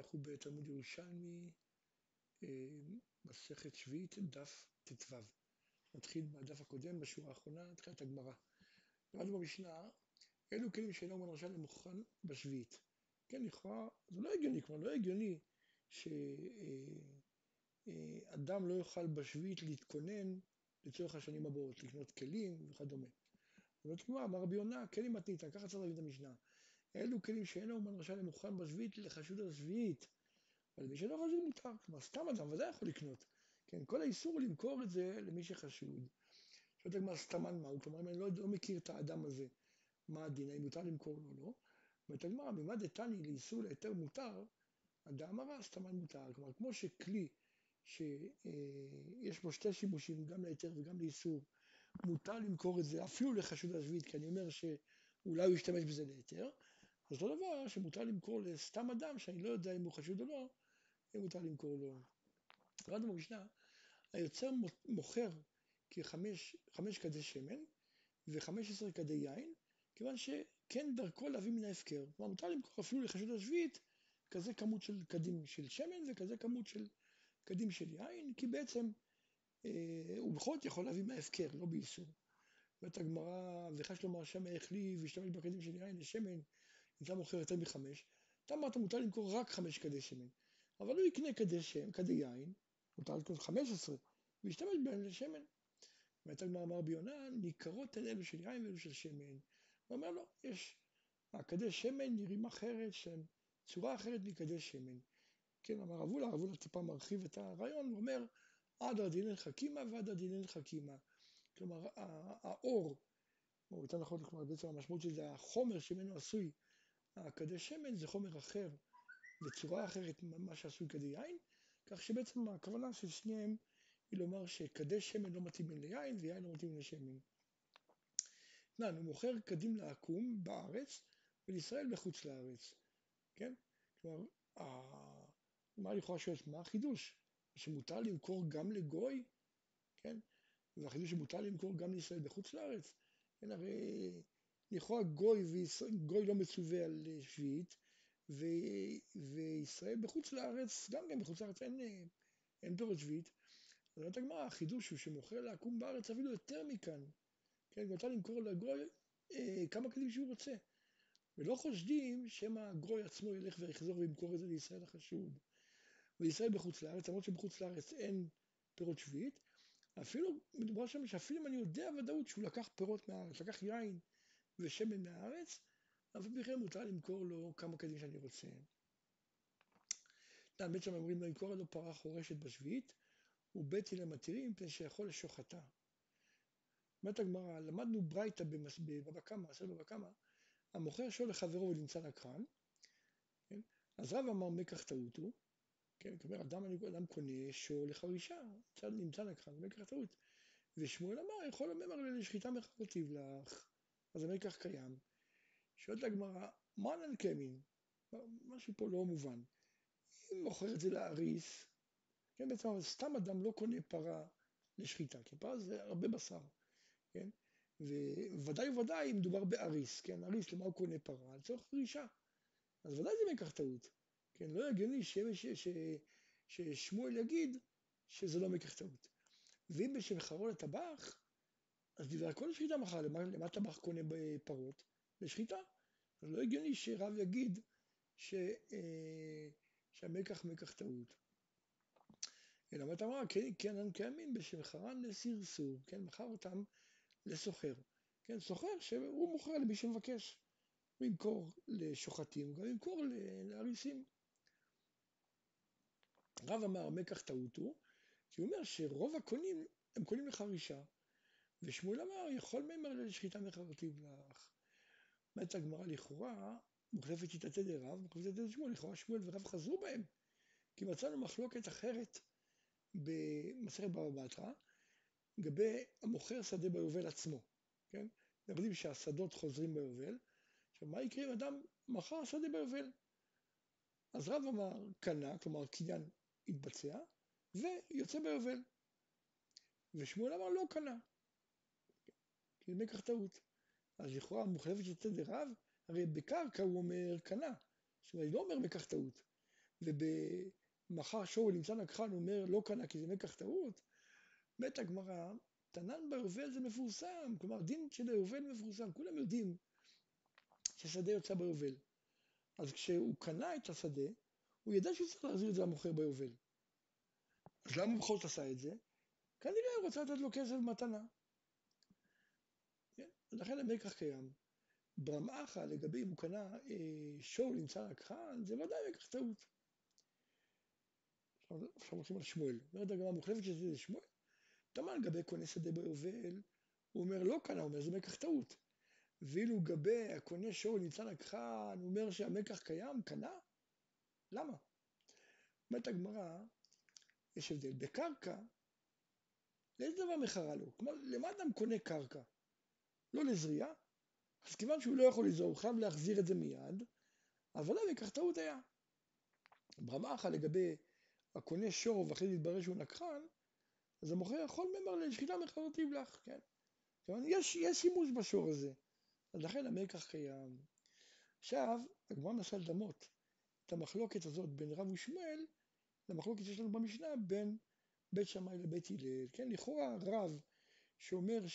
אנחנו בתלמוד ירושלמי, אה, מסכת שביעית, דף ט"ו. נתחיל בדף הקודם, בשורה האחרונה, תחילת הגמרא. למדנו במשנה, אלו כלים שאינו אומר רשע למוכן בשביעית. כן, לכאורה, זה לא הגיוני, כלומר לא הגיוני שאדם לא יוכל בשביעית להתכונן לצורך השנים הבאות, לקנות כלים וכדומה. זאת אומרת, אמר רבי יונה, כלים מתניתא, ככה צריך להבין את המשנה. אלו כלים שאינו אומן רשאי למוכן בשביעית לחשוד השביעית. אבל מי שאינו חשוד מותר, כלומר סתם אדם ודאי יכול לקנות. כן, כל האיסור הוא למכור את זה למי שחשוד. שואלת הגמרא סתמן מהו, כלומר אם אני לא, לא מכיר את האדם הזה, מה הדין, האם מותר למכור לו או לא. אומרת הגמרא, ממד דתני לאיסור להיתר מותר, הרע סתמן מותר. כלומר, כמו שכלי שיש בו שתי שימושים, גם להיתר וגם לאיסור, מותר למכור את זה אפילו לחשוד השביעית, כי אני אומר שאולי הוא ישתמש בזה להיתר, אז אותו דבר שמותר למכור לסתם אדם שאני לא יודע אם הוא חשוד או לא, אם מותר למכור לו. קראנו במשנה, היוצר מוכר כחמש כדי שמן וחמש עשרה כדי יין, כיוון שכן דרכו להביא מן ההפקר. כלומר, מותר למכור אפילו לחשוד השביעית כזה כמות של קדים של שמן וכזה כמות של קדים של יין, כי בעצם אה, הוא בכל זאת יכול להביא מההפקר, לא באיסור. אומרת הגמרא, וחש לומר שם החליף והשתמש בקדים של יין לשמן, אתה מוכר יותר מחמש, אתה אמרת מותר למכור רק חמש כדי שמן, אבל הוא יקנה כדי שם, כדי יין, מותר לקנות חמש עשרה, וישתמש בהם לשמן. אומרת הגמרא אמר ביונה, ניכרות הן אלו של יין ואלו של שמן. הוא אומר לו, יש, הכדי שמן נראים אחרת, שהם צורה אחרת מכדי שמן. כן, אמר רבולה, רבולה טיפה מרחיב את הרעיון, הוא אומר, עד הדינן חכימה ועד הדינן חכימה. כלומר, האור, או יותר נכון, כלומר, בעצם המשמעות של זה, החומר שממנו עשוי הכדי שמן זה חומר אחר, בצורה אחרת ממה שעשוי כדי יין, כך שבעצם הכוונה של שניהם היא לומר שכדי שמן לא מתאימים ליין ויין לא מתאים לשמן. נען, הוא מוכר קדים לעקום בארץ ולישראל בחוץ לארץ, כן? כלומר, מה לכאורה שואלת, מה החידוש? שמותר למכור גם לגוי, כן? והחידוש שמותר למכור גם לישראל בחוץ לארץ? כן, הרי לכאורה גוי, גוי לא מצווה על שביעית, ו, וישראל בחוץ לארץ, גם כן בחוץ לארץ אין, אין פירות שביעית. אומרת הגמרא, החידוש הוא שמוכר לעקום בארץ אפילו יותר מכאן. כן, מותר למכור לגוי אה, כמה כלים שהוא רוצה. ולא חושדים שמא הגוי עצמו ילך ויחזור וימכור את זה לישראל החשוד. וישראל בחוץ לארץ, למרות שבחוץ לארץ אין פירות שביעית, אפילו, מדובר שם שאפילו אם אני יודע ודאות שהוא לקח פירות מהארץ, לקח יין ושמן מהארץ, אף על פי כן מותר למכור לו כמה קדים שאני רוצה. טעם בעצם אומרים למכור לו פרה חורשת בשביעית, ובית הלל מתירים מפני שיכול לשוחטה. אומרת הגמרא, למדנו ברייתא בבבא קמא, עשר בבא קמא, המוכר שואל לחברו ונמצא נקרן, כן? אז רב אמר מקח טעות הוא, כן, כלומר אדם, אדם קונה שואל לחרישה, נמצא נקרן, מקח טעות, ושמואל אמר, יכול לומר לשחיטה מחרתיב לך, אז המקח קיים. שואלת הגמרא, מה ננקמין? משהו פה לא מובן. אם מוכר את זה לאריס, כן, בעצם סתם אדם לא קונה פרה לשחיטה, כי פרה זה הרבה בשר, כן? וודאי וודאי מדובר באריס, כן? אריס, למה הוא קונה פרה? לצורך פרישה. אז ודאי זה מקח טעות. כן, לא הגיוני ששמואל יגיד שזה לא מקח טעות. ואם בשם חרון הטבח, אז דברי הכל שחיטה מחר, למה, למה טבח קונה בפרות? לשחיטה. זה לא הגיוני שרב יגיד ש, אה, שהמקח מקח טעות. אלא מה אתה אמר? כן, כן, קיימים בשם חרן לסרסור, כן, מכר אותם לסוחר. כן, סוחר שהוא מוכר למי שמבקש. הוא ימכור לשוחטים, גם ימכור לאריסים. רב אמר מקח טעות הוא, כי הוא אומר שרוב הקונים הם קונים לחרישה, ושמואל אמר יכול מימר לשחיטה מחרטיב לך. אומרת הגמרא לכאורה, מוחלפת שיטתי דרב, מוחלפת שיטתי שמואל, לכאורה שמואל ורב חזרו בהם, כי מצאנו מחלוקת אחרת במסכת בבא בתרא, לגבי המוכר שדה ביובל עצמו, כן? יודעים שהשדות חוזרים ביובל, עכשיו מה יקרה אם אדם מכר שדה ביובל? אז רב אמר קנה, כלומר קניין התבצע, ויוצא ביובל. ושמואל אמר לא קנה, זה מקח טעות. אז לכאורה מוחלפת יוצא דרב, הרי בקרקע הוא אומר קנה, זאת אומרת, לא אומר מקח טעות. ובמחר שור נמצא נגחן, הוא אומר לא קנה כי זה מקח טעות, אומרת הגמרא, תנן ביובל זה מפורסם, כלומר דין של היובל מפורסם, כולם יודעים ששדה יוצא ביובל. אז כשהוא קנה את השדה, הוא ידע שהוא צריך להחזיר את זה למוכר ביובל. אז למה הוא בכל זאת עשה את זה? כנראה הוא רוצה לתת לו כסף במתנה. כן? לכן המקח קיים. ברמאחה, לגבי אם הוא קנה אה, שור נמצא לקחן, זה ודאי מקח טעות. עכשיו הולכים על שמואל. אומרת הגמרא מוחלפת שזה שמואל. תמה לגבי קונה שדה ביובל, הוא אומר לא קנה, הוא אומר זה מקח טעות. ואילו לגבי הקונה שור נמצא לקחן, הוא אומר שהמקח קיים, קנה? למה? אומרת הגמרא, יש הבדל. בקרקע, לאיזה דבר מכרה לו? כלומר, למה אדם קונה קרקע? לא לזריעה? אז כיוון שהוא לא יכול לזרוע, הוא חייב להחזיר את זה מיד, אז ודאי וכך טעות היה. ברמחה לגבי הקונה שור ואחרי זה יתברר שהוא נקחן, אז המוכר יכול ממר לשחיטה מחרתיב לך, כן? כלומר, יש, יש שימוש בשור הזה, אז לכן המקח קיים. עכשיו, הגמרא מנסה לדמות את המחלוקת הזאת בין רב ושמואל למחלוקת שיש לנו במשנה בין בית שמאי לבית הלל. כן, לכאורה רב שאומר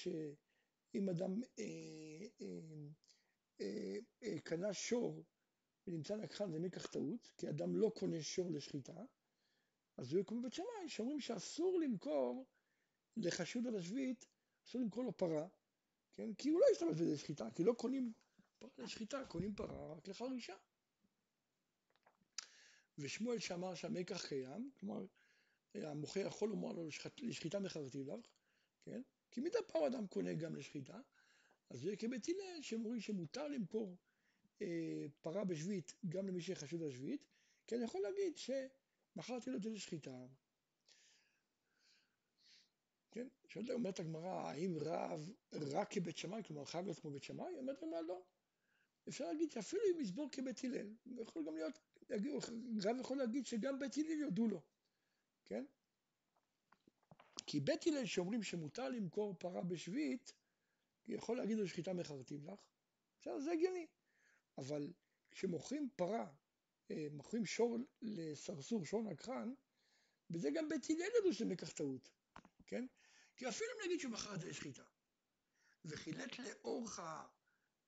שאם אדם אה, אה, אה, קנה שור ונמצא נקחן זה מקח טעות, כי אדם לא קונה שור לשחיטה, אז הוא יקום בבית שמאי שאומרים שאסור למכור לחשוד על השביעית, אסור למכור לו פרה, כן? כי הוא לא ישתמש בזה לשחיטה, כי לא קונים פרה לשחיטה, קונים פרה רק לחרישה. ושמואל שאמר שהמקח קיים, כלומר המוכר יכול לומר לו לשחיטה מכרתי לך, כן? כי מדי פעם אדם קונה גם לשחיטה, אז זה כבית הלל שאומרים שמותר למכור אה, פרה בשביעית גם למי שחשוד על שביעית, כי אני יכול להגיד שמכרתי לו את זה לשחיטה. כן? שואלת אומרת הגמרא, האם רב רק כבית שמאי, כלומר חייב להיות כמו בית שמאי? אומרת הגמרא לא. אפשר להגיד שאפילו אם יסבור כבית הלל, יכול גם להיות רב יכול להגיד שגם בית הלל יודו לו, כן? כי בית הלל שאומרים שמותר למכור פרה בשביעית, יכול להגיד לו שחיטה מחרטים לך, בסדר, זה הגיוני. אבל כשמוכרים פרה, אה, מוכרים שור לסרסור, שור נקרן, בזה גם בית הלל ידעו שזה מקח טעות, כן? כי אפילו אם נגיד זה לשחיטה, וחילט לאורך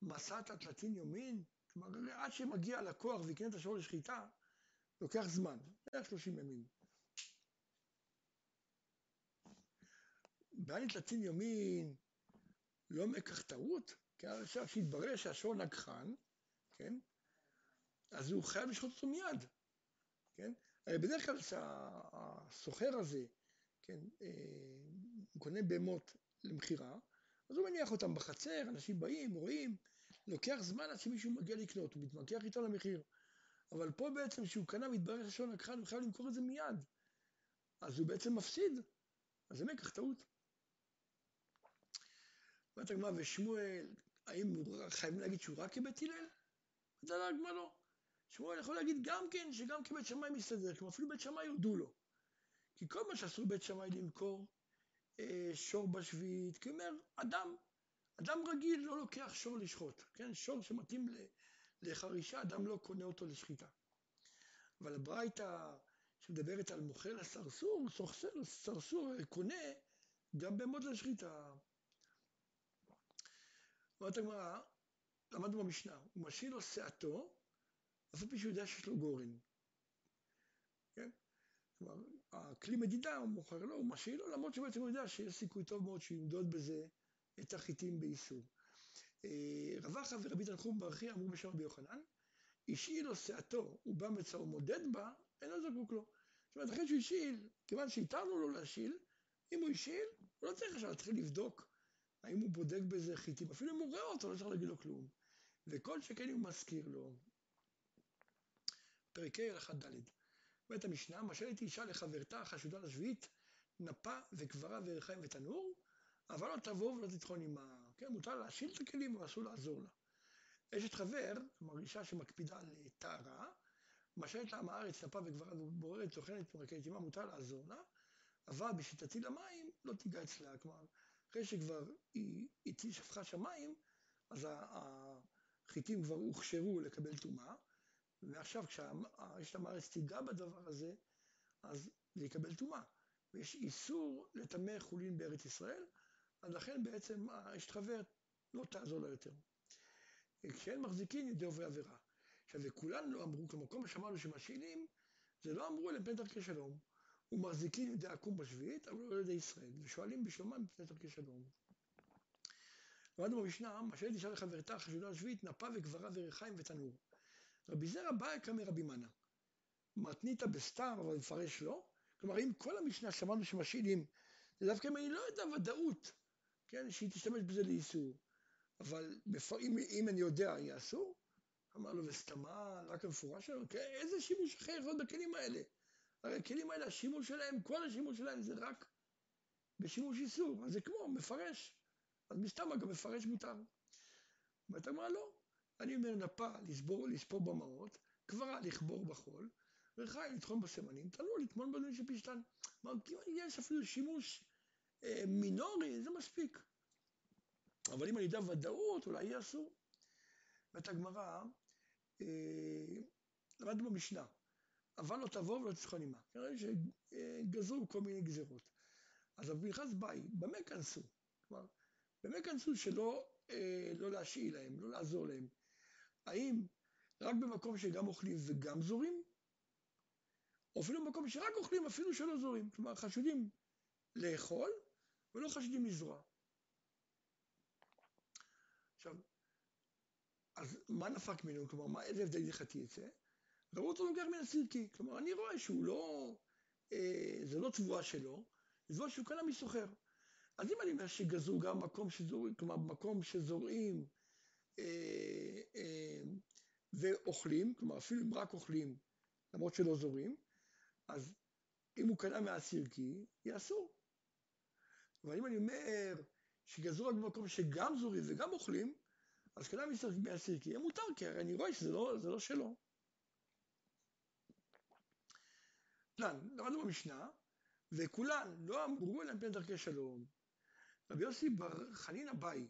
מסעת התלתין יומין, כלומר, עד שמגיע לקוח ויקנה את השור לשחיטה, לוקח זמן, בערך 30 ימים. בעל נתלצין יומין לא מקח טעות, כי עכשיו שהתברר שהשור נגחן, כן? אז הוא חייב לשחוט אותו מיד, כן? הרי בדרך כלל שהסוחר הזה, כן, אה, הוא קונה בהמות למכירה, אז הוא מניח אותם בחצר, אנשים באים, רואים, לוקח זמן עד שמישהו מגיע לקנות, הוא מתמקח איתו למחיר. אבל פה בעצם כשהוא קנה מתברר לשון לקחן, הוא חייב למכור את זה מיד. אז הוא בעצם מפסיד. אז זה מקח טעות. אומרת הגמרא, ושמואל, האם חייבים להגיד שהוא רק כבית הלל? לא הגמרא לא. שמואל יכול להגיד גם כן שגם כבית שמאי מסתדר, כמו אפילו בית שמאי הודו לו. כי כל מה שאסור בית שמאי למכור אה, שור בשביעית, כי אומר, אדם אדם רגיל לא לוקח שור לשחוט, כן? שור שמתאים לחרישה, אדם לא קונה אותו לשחיטה. אבל הברייתא שמדברת על מוכר לסרסור, סרסור קונה גם בהמות לשחיטה. אומרת הגמרא, למדנו במשנה, הוא משאיר לו שעתו, אף פי שהוא יודע שיש לו גורן. כן? כלומר, הכלי מדידה הוא מוכר לו, הוא משאיר לו, למרות שבעצם הוא יודע שיש סיכוי טוב מאוד שהוא ימדוד בזה את החיטים באיסור. אה, רב אחא ורבי תנחום ברכי אמרו בשם רבי יוחנן, השאיל לו שעתו ובא מצאו מודד בה, אינו זקוק לו. זאת אומרת, אחרי שהוא השאיל, כיוון שהתרנו לו להשאיל, אם הוא השאיל, הוא לא צריך עכשיו להתחיל לבדוק האם הוא בודק בזה חיטים, אפילו אם הוא רואה אותו, לא צריך להגיד לו כלום. וכל שכן הוא מזכיר לו. פרק ה' הלכה ד' אומרת המשנה, משל הייתי אישה לחברתה החשודה לשביעית, נפה וקברה ורחיים ותנור, אבל לא תבוא ולא תטחון עמה. כן, מותר להשיל את הכלים, אבל אסור לעזור לה. אשת חבר, כלומר אישה שמקפידה על טהרה, משלת לה הארץ, נפה וגברה ובוררת, טוחנת ומרקדת עמה, מותר לעזור לה, אבל בשיטתי למים לא תיגע אצלה. כלומר, אחרי שכבר היא, היא שפכה שמיים, אז החיטים כבר הוכשרו לקבל טומאה, ועכשיו כשאשת המארץ תיגע בדבר הזה, אז זה יקבל טומאה. ויש איסור לטמא חולין בארץ ישראל, אז לכן בעצם האשת חבר לא תעזור לה יותר. כשהם מחזיקים ידי עוברי עבירה. עכשיו, וכולן לא אמרו, כלומר, כל מה שאמרנו שמשאילים, זה לא אמרו אלא מפני דרכי שלום. ומחזיקים ידי עקום בשביעית, אבל לא ידי ישראל, ושואלים בשלומם מפני דרכי שלום. למדנו במשנה, מה שהילד ישאל לחברתה חשודה השביעית, נפה וגברה וריחיים ותנור. רבי זרע בא יקרא מרבי מנה. מתנית בסתם, אבל מפרש לא. כלומר, אם כל המשנה שמענו שמשאילים, זה דווקא אם אני לא יודע ודאות, כן, שהיא תשתמש בזה לאיסור. אבל אם, אם אני יודע, יהיה אסור? אמר לו, וסתמה, רק המפורש שלו, כן, איזה שימוש אחר יכול בכלים האלה? הרי הכלים האלה, השימוש שלהם, כל השימוש שלהם זה רק בשימוש איסור, אז זה כמו מפרש, אז מסתמה גם מפרש מותר. ואתה אומר, לא, אני אומר נפה, לסבור, לספור במעות, קברה, לכבור בחול, וחי, לטחון בסימנים, תלו, לטמון בדברים של פשטן. כלומר, אם יש אפילו שימוש אה, מינורי, זה מספיק. אבל אם אני יודע ודאות, אולי יהיה אסור. ואת הגמרא, אה, למדנו במשנה, אבל לא תבוא ולא תשכון עמה. כנראה שגזרו כל מיני גזירות. אז רבי פנחס באי, במה כנסו? כלומר, במה כנסו שלא אה, לא להשאיל להם, לא לעזור להם? האם רק במקום שגם אוכלים וגם זורים? או אפילו במקום שרק אוכלים אפילו שלא זורים. כלומר, חשודים לאכול ולא חשודים לזרוע. עכשיו, אז מה נפק ממנו? כלומר, מה, איזה הבדל הלכתי יצא? ראו אותו לוקח מן הסירקי. כלומר, אני רואה שהוא לא, אה, זה לא תבואה שלו, זה תבואה שהוא קנה מסוחר. אז אם אני אומר שגזרו גם מקום שזורים, כלומר, מקום שזורעים אה, אה, ואוכלים, כלומר, אפילו אם רק אוכלים, למרות שלא זורים, אז אם הוא קנה מהסירקי, יהיה אסור. אבל אם אני אומר שגזרו רק במקום שגם זורים וגם אוכלים, אז קנה מהסירקי יהיה מותר, כי הרי אני רואה שזה לא, לא שלו. כולן, למדנו במשנה, וכולן לא אמרו אלא מפני דרכי שלום. רבי יוסי בר חנין אביי,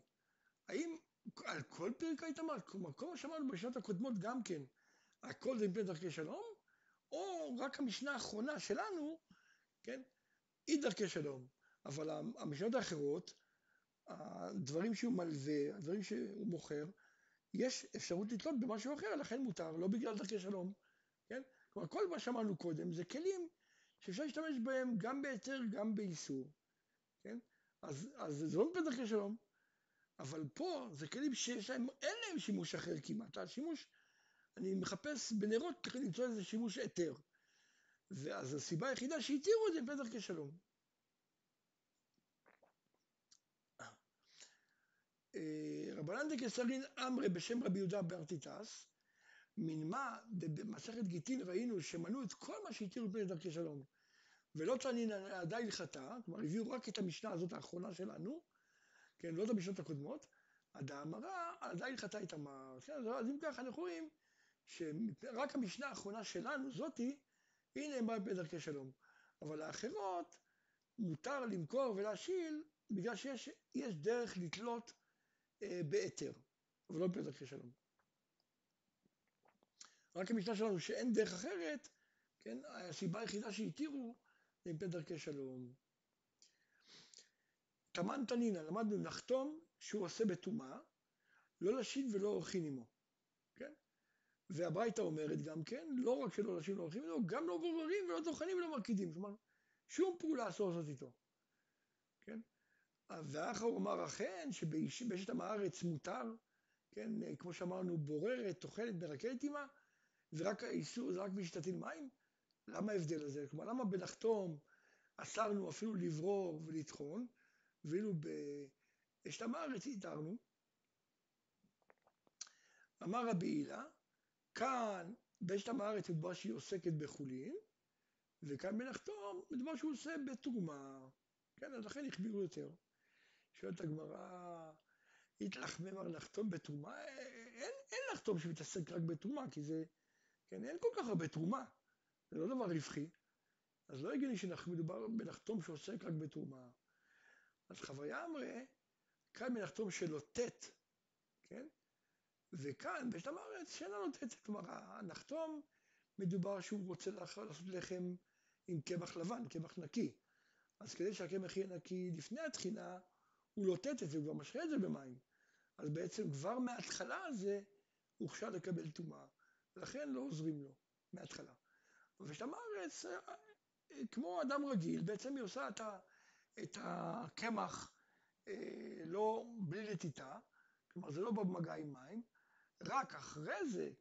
האם על כל פרק היית אמר, כלומר כל מה שאמרנו בשנות הקודמות גם כן, הכל זה מפני דרכי שלום, או רק המשנה האחרונה שלנו, כן, היא דרכי שלום, אבל המשנות האחרות, הדברים שהוא מלווה, הדברים שהוא מוכר, יש אפשרות לתלות במשהו אחר, לכן מותר, לא בגלל דרכי שלום? כלומר, כל מה שאמרנו קודם זה כלים שאפשר להשתמש בהם גם בהיתר, גם באיסור, כן? אז, אז זה לא מביא דרכי שלום, אבל פה זה כלים שיש להם, אין להם שימוש אחר כמעט, השימוש, אני מחפש בנרות כדי למצוא איזה שימוש היתר, ואז הסיבה היחידה שהתירו את זה מביא דרכי שלום. אה, רבנן דקסרין אמרי בשם רבי יהודה בארטיטס, מנמה במסכת גיטין ראינו שמנו את כל מה שהתירו פני דרכי שלום ולא תענין עדי הלכתה, כלומר הביאו רק את המשנה הזאת האחרונה שלנו, כן, לא את המשנות הקודמות, עדה אמרה, עדי הלכתה איתמר, כן, אז אם ככה אנחנו רואים שרק המשנה האחרונה שלנו, זאתי, היא נאמרה בפני דרכי שלום, אבל האחרות מותר למכור ולהשיל בגלל שיש דרך לתלות אה, בהיתר, אבל לא בפני דרכי שלום. רק המשנה שלנו שאין דרך אחרת, כן, הסיבה היחידה שהתירו זה מפני דרכי שלום. תמן תנינא, למדנו נחתום שהוא עושה בטומאה, לא לשין ולא אורחין עמו, כן? והברייתא אומרת גם כן, לא רק שלא לשין ולא אורחין עמו, גם לא גוררים ולא טוחנים ולא מרקידים, כלומר, שום פעולה אסור לעשות איתו, כן? ואחר הוא אמר אכן שבאשת עם הארץ מותר, כן, כמו שאמרנו, בוררת, טוחנת, מרקדת עימה, ורק האיסור זה רק מי שתטיל מים? למה ההבדל הזה? כלומר, למה בנחתום אסרנו אפילו לברור ולטחון, ואילו באשתם הארץ התרנו? אמר רבי הילה, כאן באשתם הארץ מדובר שהיא עוסקת בחולין, וכאן בנחתום מדובר שהוא עושה בתרומה. כן, אז לכן החבירו יותר. שואלת הגמרא, התלחמם על לחתום בתרומה? אין, אין לחתום שמתעסק רק בתרומה, כי זה כן, אין כל כך הרבה תרומה, זה לא דבר רווחי, אז לא הגיוני שמדובר בנחתום שעוסק רק בתרומה. אז חוויה אמרה, כאן בנחתום שלו ט', כן? וכאן, בשלם הארץ, שאינה נותנת, כלומר, הנחתום, מדובר שהוא רוצה לעשות לחם עם קמח לבן, קמח נקי. אז כדי שהקמח יהיה נקי לפני התחינה, הוא לוטט את זה, הוא כבר משרה את זה במים. אז בעצם כבר מההתחלה הזה הוכשר לקבל טומאה, ולכן לא עוזרים לו מההתחלה. ושם הארץ, כמו אדם רגיל, בעצם היא עושה את הקמח אה, לא בלי לטיטה, כלומר זה לא במגע עם מים, רק אחרי זה,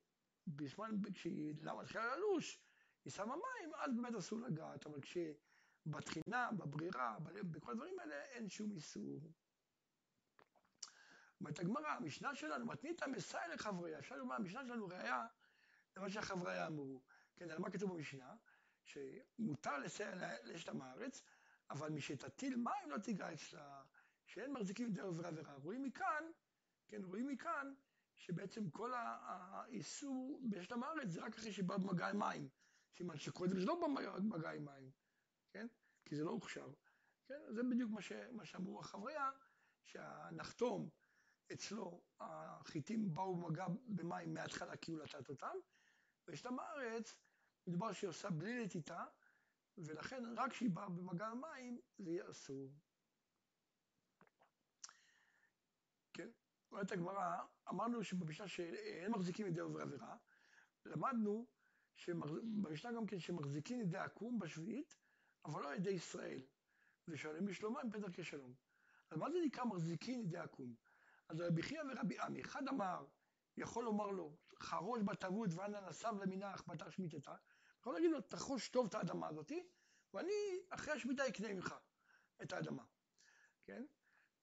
בזמן, כשהיא מתחילה ללוש, היא שמה מים, אז באמת אסור לגעת, אבל כשבתחינה, בברירה, בכל הדברים האלה, אין שום איסור. אומרת הגמרא, המשנה שלנו, מתנית מסייע לחבריה, אפשר לומר, המשנה שלנו ראייה למה שהחבריה אמרו. כן, על מה כתוב במשנה? שמותר לסייע לאשת הארץ, אבל משתטיל מים לא תיגע אצלה, שאין מחזיקים עובר עבירה. רואים מכאן, כן, רואים מכאן, שבעצם כל האיסור באשת הארץ זה רק אחרי שבא במגע עם מים. סימן שקודם זה לא במגע עם מים, כן? כי זה לא הוכשר. כן? זה בדיוק מה, ש, מה שאמרו החבריה, שהנחתום אצלו, החיטים באו במגע במים מההתחלה כי הוא לטט אותם, וישתם הארץ, מדובר שהיא עושה בלי לטיטה, ולכן רק כשהיא באה במגע המים זה יהיה אסור. כן? אומרת הגמרא, אמרנו שבמשנה שאין מחזיקים ידי עובר עבירה, למדנו במשנה גם כן שמחזיקים ידי עקום בשביעית, אבל לא ידי ישראל, ושואלים בשלומם פתר כשלום. אז מה זה נקרא מחזיקים ידי עקום? אז רבי חייא ורבי עמי, אחד אמר, יכול לומר לו, חרוש בתרבות ואנא נסב למנח בתר שמיטתה, יכול להגיד לו, תחרוש טוב את האדמה הזאתי, ואני אחרי השמיטה אקנה ממך את האדמה, כן?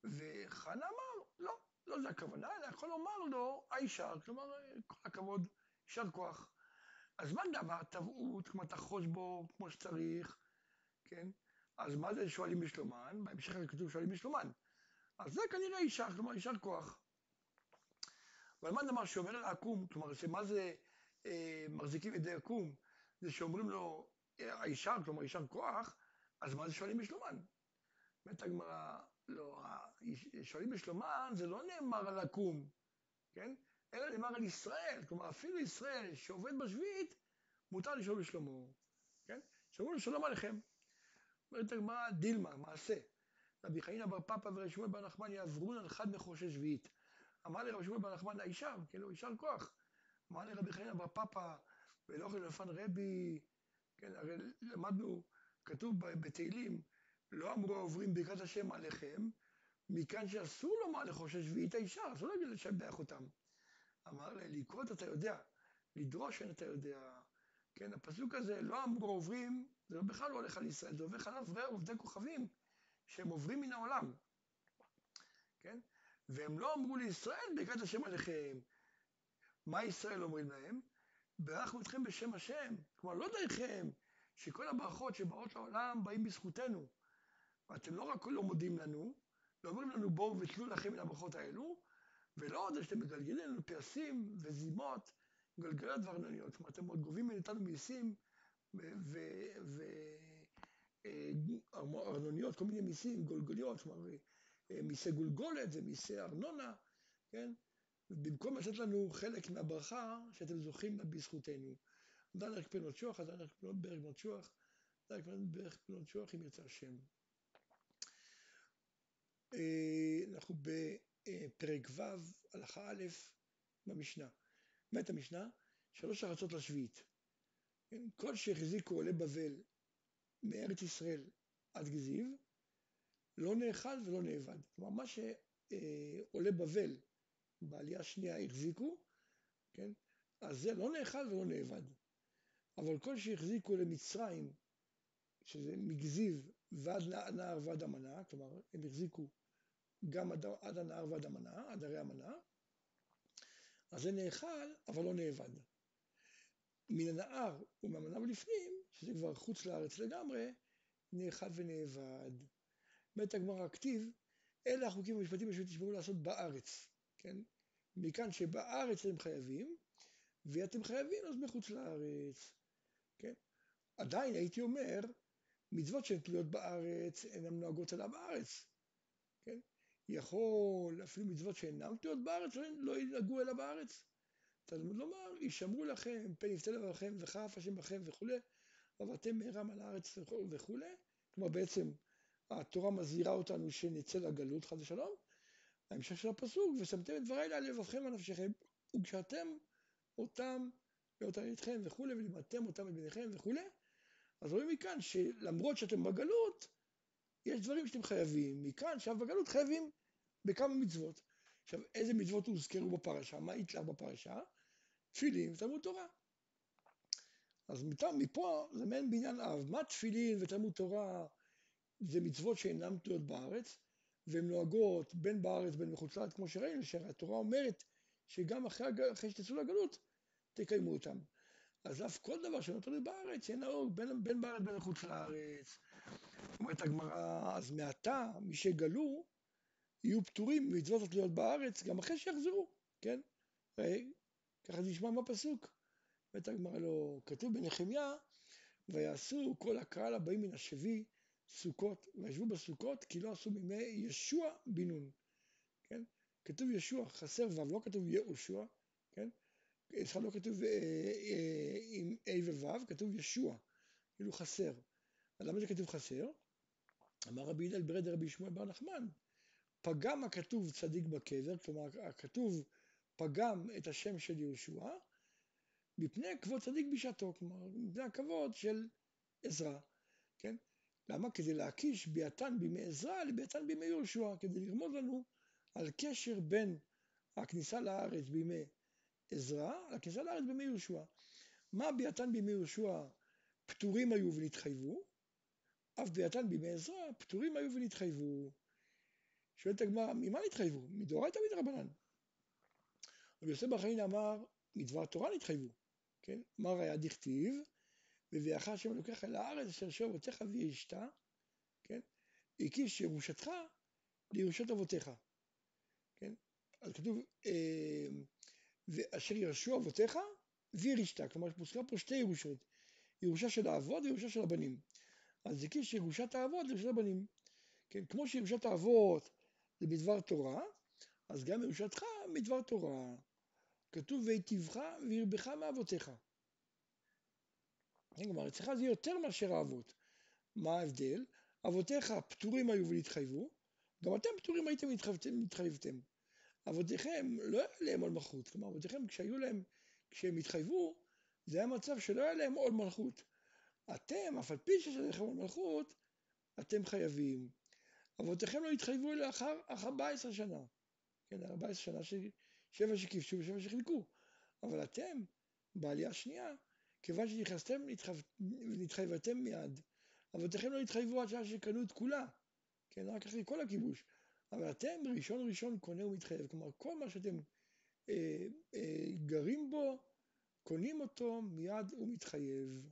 וחנה אמר, לא, לא זה הכוונה, אלא יכול לומר לו, הישר, כלומר, כל הכבוד, יישר כוח. אז מה דבר טבעות, כלומר תחרוש בו כמו שצריך, כן? אז מה זה שואלים בשלומן? בהמשך כתוב שואלים בשלומן. אז זה כנראה יישר, כלומר יישר כוח. אבל מה דבר שאומר על העקום, כלומר שמה זה אה, מחזיקים ידי עקום, זה שאומרים לו אה, הישר, כלומר יישר כוח, אז מה זה שואלים בשלומן? אומרת הגמרא, לא, שואלים בשלומן זה לא נאמר על עקום, כן? אלא נאמר על ישראל, כלומר אפילו ישראל שעובד בשביעית, מותר לשאול בשלומו, כן? שאומרים לו שלום עליכם. אומרת הגמרא, דילמה, מעשה. רבי חיינה בר פפא ורבי בר נחמן יעברון על חד מחורשי שביעית. אמר לרבי שמואל בר נחמן, הישר, כאילו, יישר כוח. אמר לרבי חיינה בר פפא, ולא אוכל לפן רבי, כן, הרי למדנו, כתוב בתהילים, לא אמרו העוברים ברכת השם עליכם, מכאן שאסור לומר לחושש שביעית הישר, אסור להגיד לשבח אותם. אמר לה, לקרות אתה יודע, לדרוש אין אתה יודע. כן, הפסוק הזה, לא אמרו עוברים, זה בכלל לא הולך על ישראל, זה הולך על עוברי עובדי כוכבים, שהם עוברים מן העולם. כן? והם לא אמרו לישראל, ברכת השם עליכם. מה ישראל אומרים להם? ברכנו אתכם בשם השם. כלומר, לא דרכם, שכל הברכות שבאות לעולם באים בזכותנו. ואתם לא רק לא מודים לנו, לא אומרים לנו בואו ותלו לכם מן הברכות האלו, ולא עוד שאתם מגלגלים לנו פרסים וזימות, גלגלות וארנוניות. כלומר, אתם עוד גובים מאיתנו מיסים וארנוניות, כל מיני מיסים, גולגוליות, כלומר, אה, מיסי גולגולת זה מיסי ארנונה, כן? במקום לתת לנו חלק מהברכה שאתם זוכים לה בזכותנו. ערך פנות שוח, דן ערך פנות ברך פנות שוח, ברך פנות שוח, אם ירצה השם. אה, אנחנו בפרק ו', הלכה א', במשנה. אומרת המשנה, שלוש ארצות לשביעית. כן? כל שהחזיקו עולי בבל מארץ ישראל עד גזיב, לא נאכל ולא נאבד. כלומר, מה שעולי בבל בעלייה השנייה החזיקו, כן? אז זה לא נאכל ולא נאבד. אבל כל שהחזיקו למצרים, שזה מגזיב ועד נהר ועד המנה, כלומר הם החזיקו גם עד, עד הנהר ועד המנה, עד הרי המנה, אז זה נאכל אבל לא נאבד. מן הנהר ומהמנה ולפנים, שזה כבר חוץ לארץ לגמרי, נאכל ונאבד. בית הגמרא הכתיב, אלה החוקים המשפטיים אשר תשמעו לעשות בארץ, כן? מכאן שבארץ אתם חייבים, ואתם חייבים אז מחוץ לארץ, כן? עדיין הייתי אומר, מצוות שהן תלויות בארץ, אינן נוהגות עליו בארץ, כן? יכול אפילו מצוות שאינן תלויות בארץ, לא ינהגו אלא בארץ. תלמוד לומר, יישמרו לכם, פן יפתה לבבכם, וחף השם בכם וכולי, ועברתם מהרם על הארץ וכולי. כלומר בעצם התורה מזהירה אותנו שנצא לגלות חס ושלום. ההמשך של הפסוק, ושמתם את דבריי על לבבכם ונפשכם, וקשרתם אותם ואותם איתכם וכולי, ולימדתם אותם את בניכם וכולי. אז רואים מכאן שלמרות שאתם בגלות, יש דברים שאתם חייבים. מכאן שאף בגלות חייבים בכמה מצוות. עכשיו, איזה מצוות הוזכרו בפרשה? מה יתלך בפרשה? תפילין ותלמוד תורה. אז מפה זה מעין בעניין אב. מה תפילין ותלמוד תורה זה מצוות שאינן תלויות בארץ, והן נוהגות בין בארץ בין מחוץ לארץ, כמו שראינו, שהתורה אומרת שגם אחרי, אחרי שתצאו לגלות, תקיימו אותם. אז אף כל דבר שלא תלוי בארץ, יהיה נהוג בין, בין בארץ בין מחוץ לארץ. אומרת הגמרא, אז מעתה, מי שגלו, יהיו פטורים ממצוות התלויות בארץ, גם אחרי שיחזרו, כן? ככה נשמע בפסוק. אומרת הגמרא לא, כתוב בנחמיה, ויעשו כל הקהל הבאים מן השבי סוכות, וישבו בסוכות כי לא עשו מימי ישוע בן נון, כן? כתוב ישוע, חסר ו', לא כתוב יהושע, כן? סליחה, לא כתוב אה, אה, עם A וו', כתוב ישוע, כאילו חסר. למה זה כתוב חסר? אמר רבי הלל ברד רבי שמואל בר נחמן, פגם הכתוב צדיק בקבר, כלומר הכתוב פגם את השם של יהושע, מפני כבוד צדיק בשעתו, כלומר מפני הכבוד של עזרא, כן? למה? כדי להקיש ביאתן בימי עזרא לביאתן בימי יהושע, כדי לרמוז לנו על קשר בין הכניסה לארץ בימי עזרא לכניסה לארץ בימי יהושע. מה ביאתן בימי יהושע פטורים היו ונתחייבו, אף ביאתן בימי עזרא פטורים היו ונתחייבו. שואלת הגמרא, ממה נתחייבו? מדאורייתא מדרבנן. רבי יוסף בר חנין אמר, מדבר תורה נתחייבו, כן? מה ראיה דכתיב? והביאך השם אלוקיך אל הארץ אשר שוב אבותיך וישת, כן? הקיש ירושתך לירושת אבותיך, כן? אז כתוב, אה, ואשר ירשו אבותיך וירשת, כלומר מוזכר פה שתי ירושות, ירושה של האבות וירושה של הבנים. אז הקיש ירושת האבות לירושת הבנים, כן? כמו שירושת האבות זה בדבר תורה, אז גם ירושתך מדבר תורה. כתוב ויטיבך וירבך מאבותיך. כלומר, אצלך זה יותר מאשר האבות. מה ההבדל? אבותיך פטורים היו ונתחייבו, גם אתם פטורים הייתם והתחייבתם. אבותיכם לא היה להם עול מלכות, כלומר אבותיכם כשהיו להם, כשהם התחייבו, זה היה מצב שלא היה להם עול מלכות. אתם, אף על פי שיש לכם עול מלכות, אתם חייבים. אבותיכם לא התחייבו אלא אחר 14 שנה. כן, 14 שנה, ש... שבע שכבשו ושבע שחילקו. אבל אתם, בעלייה השנייה, כיוון שנכנסתם ונתחייבתם מיד, אבותיכם לא התחייבו עד שעה שקנו את כולה, כן, רק אחרי כל הכיבוש. אבל אתם ראשון ראשון קונה ומתחייב, כלומר כל מה שאתם אה, אה, גרים בו, קונים אותו מיד ומתחייב.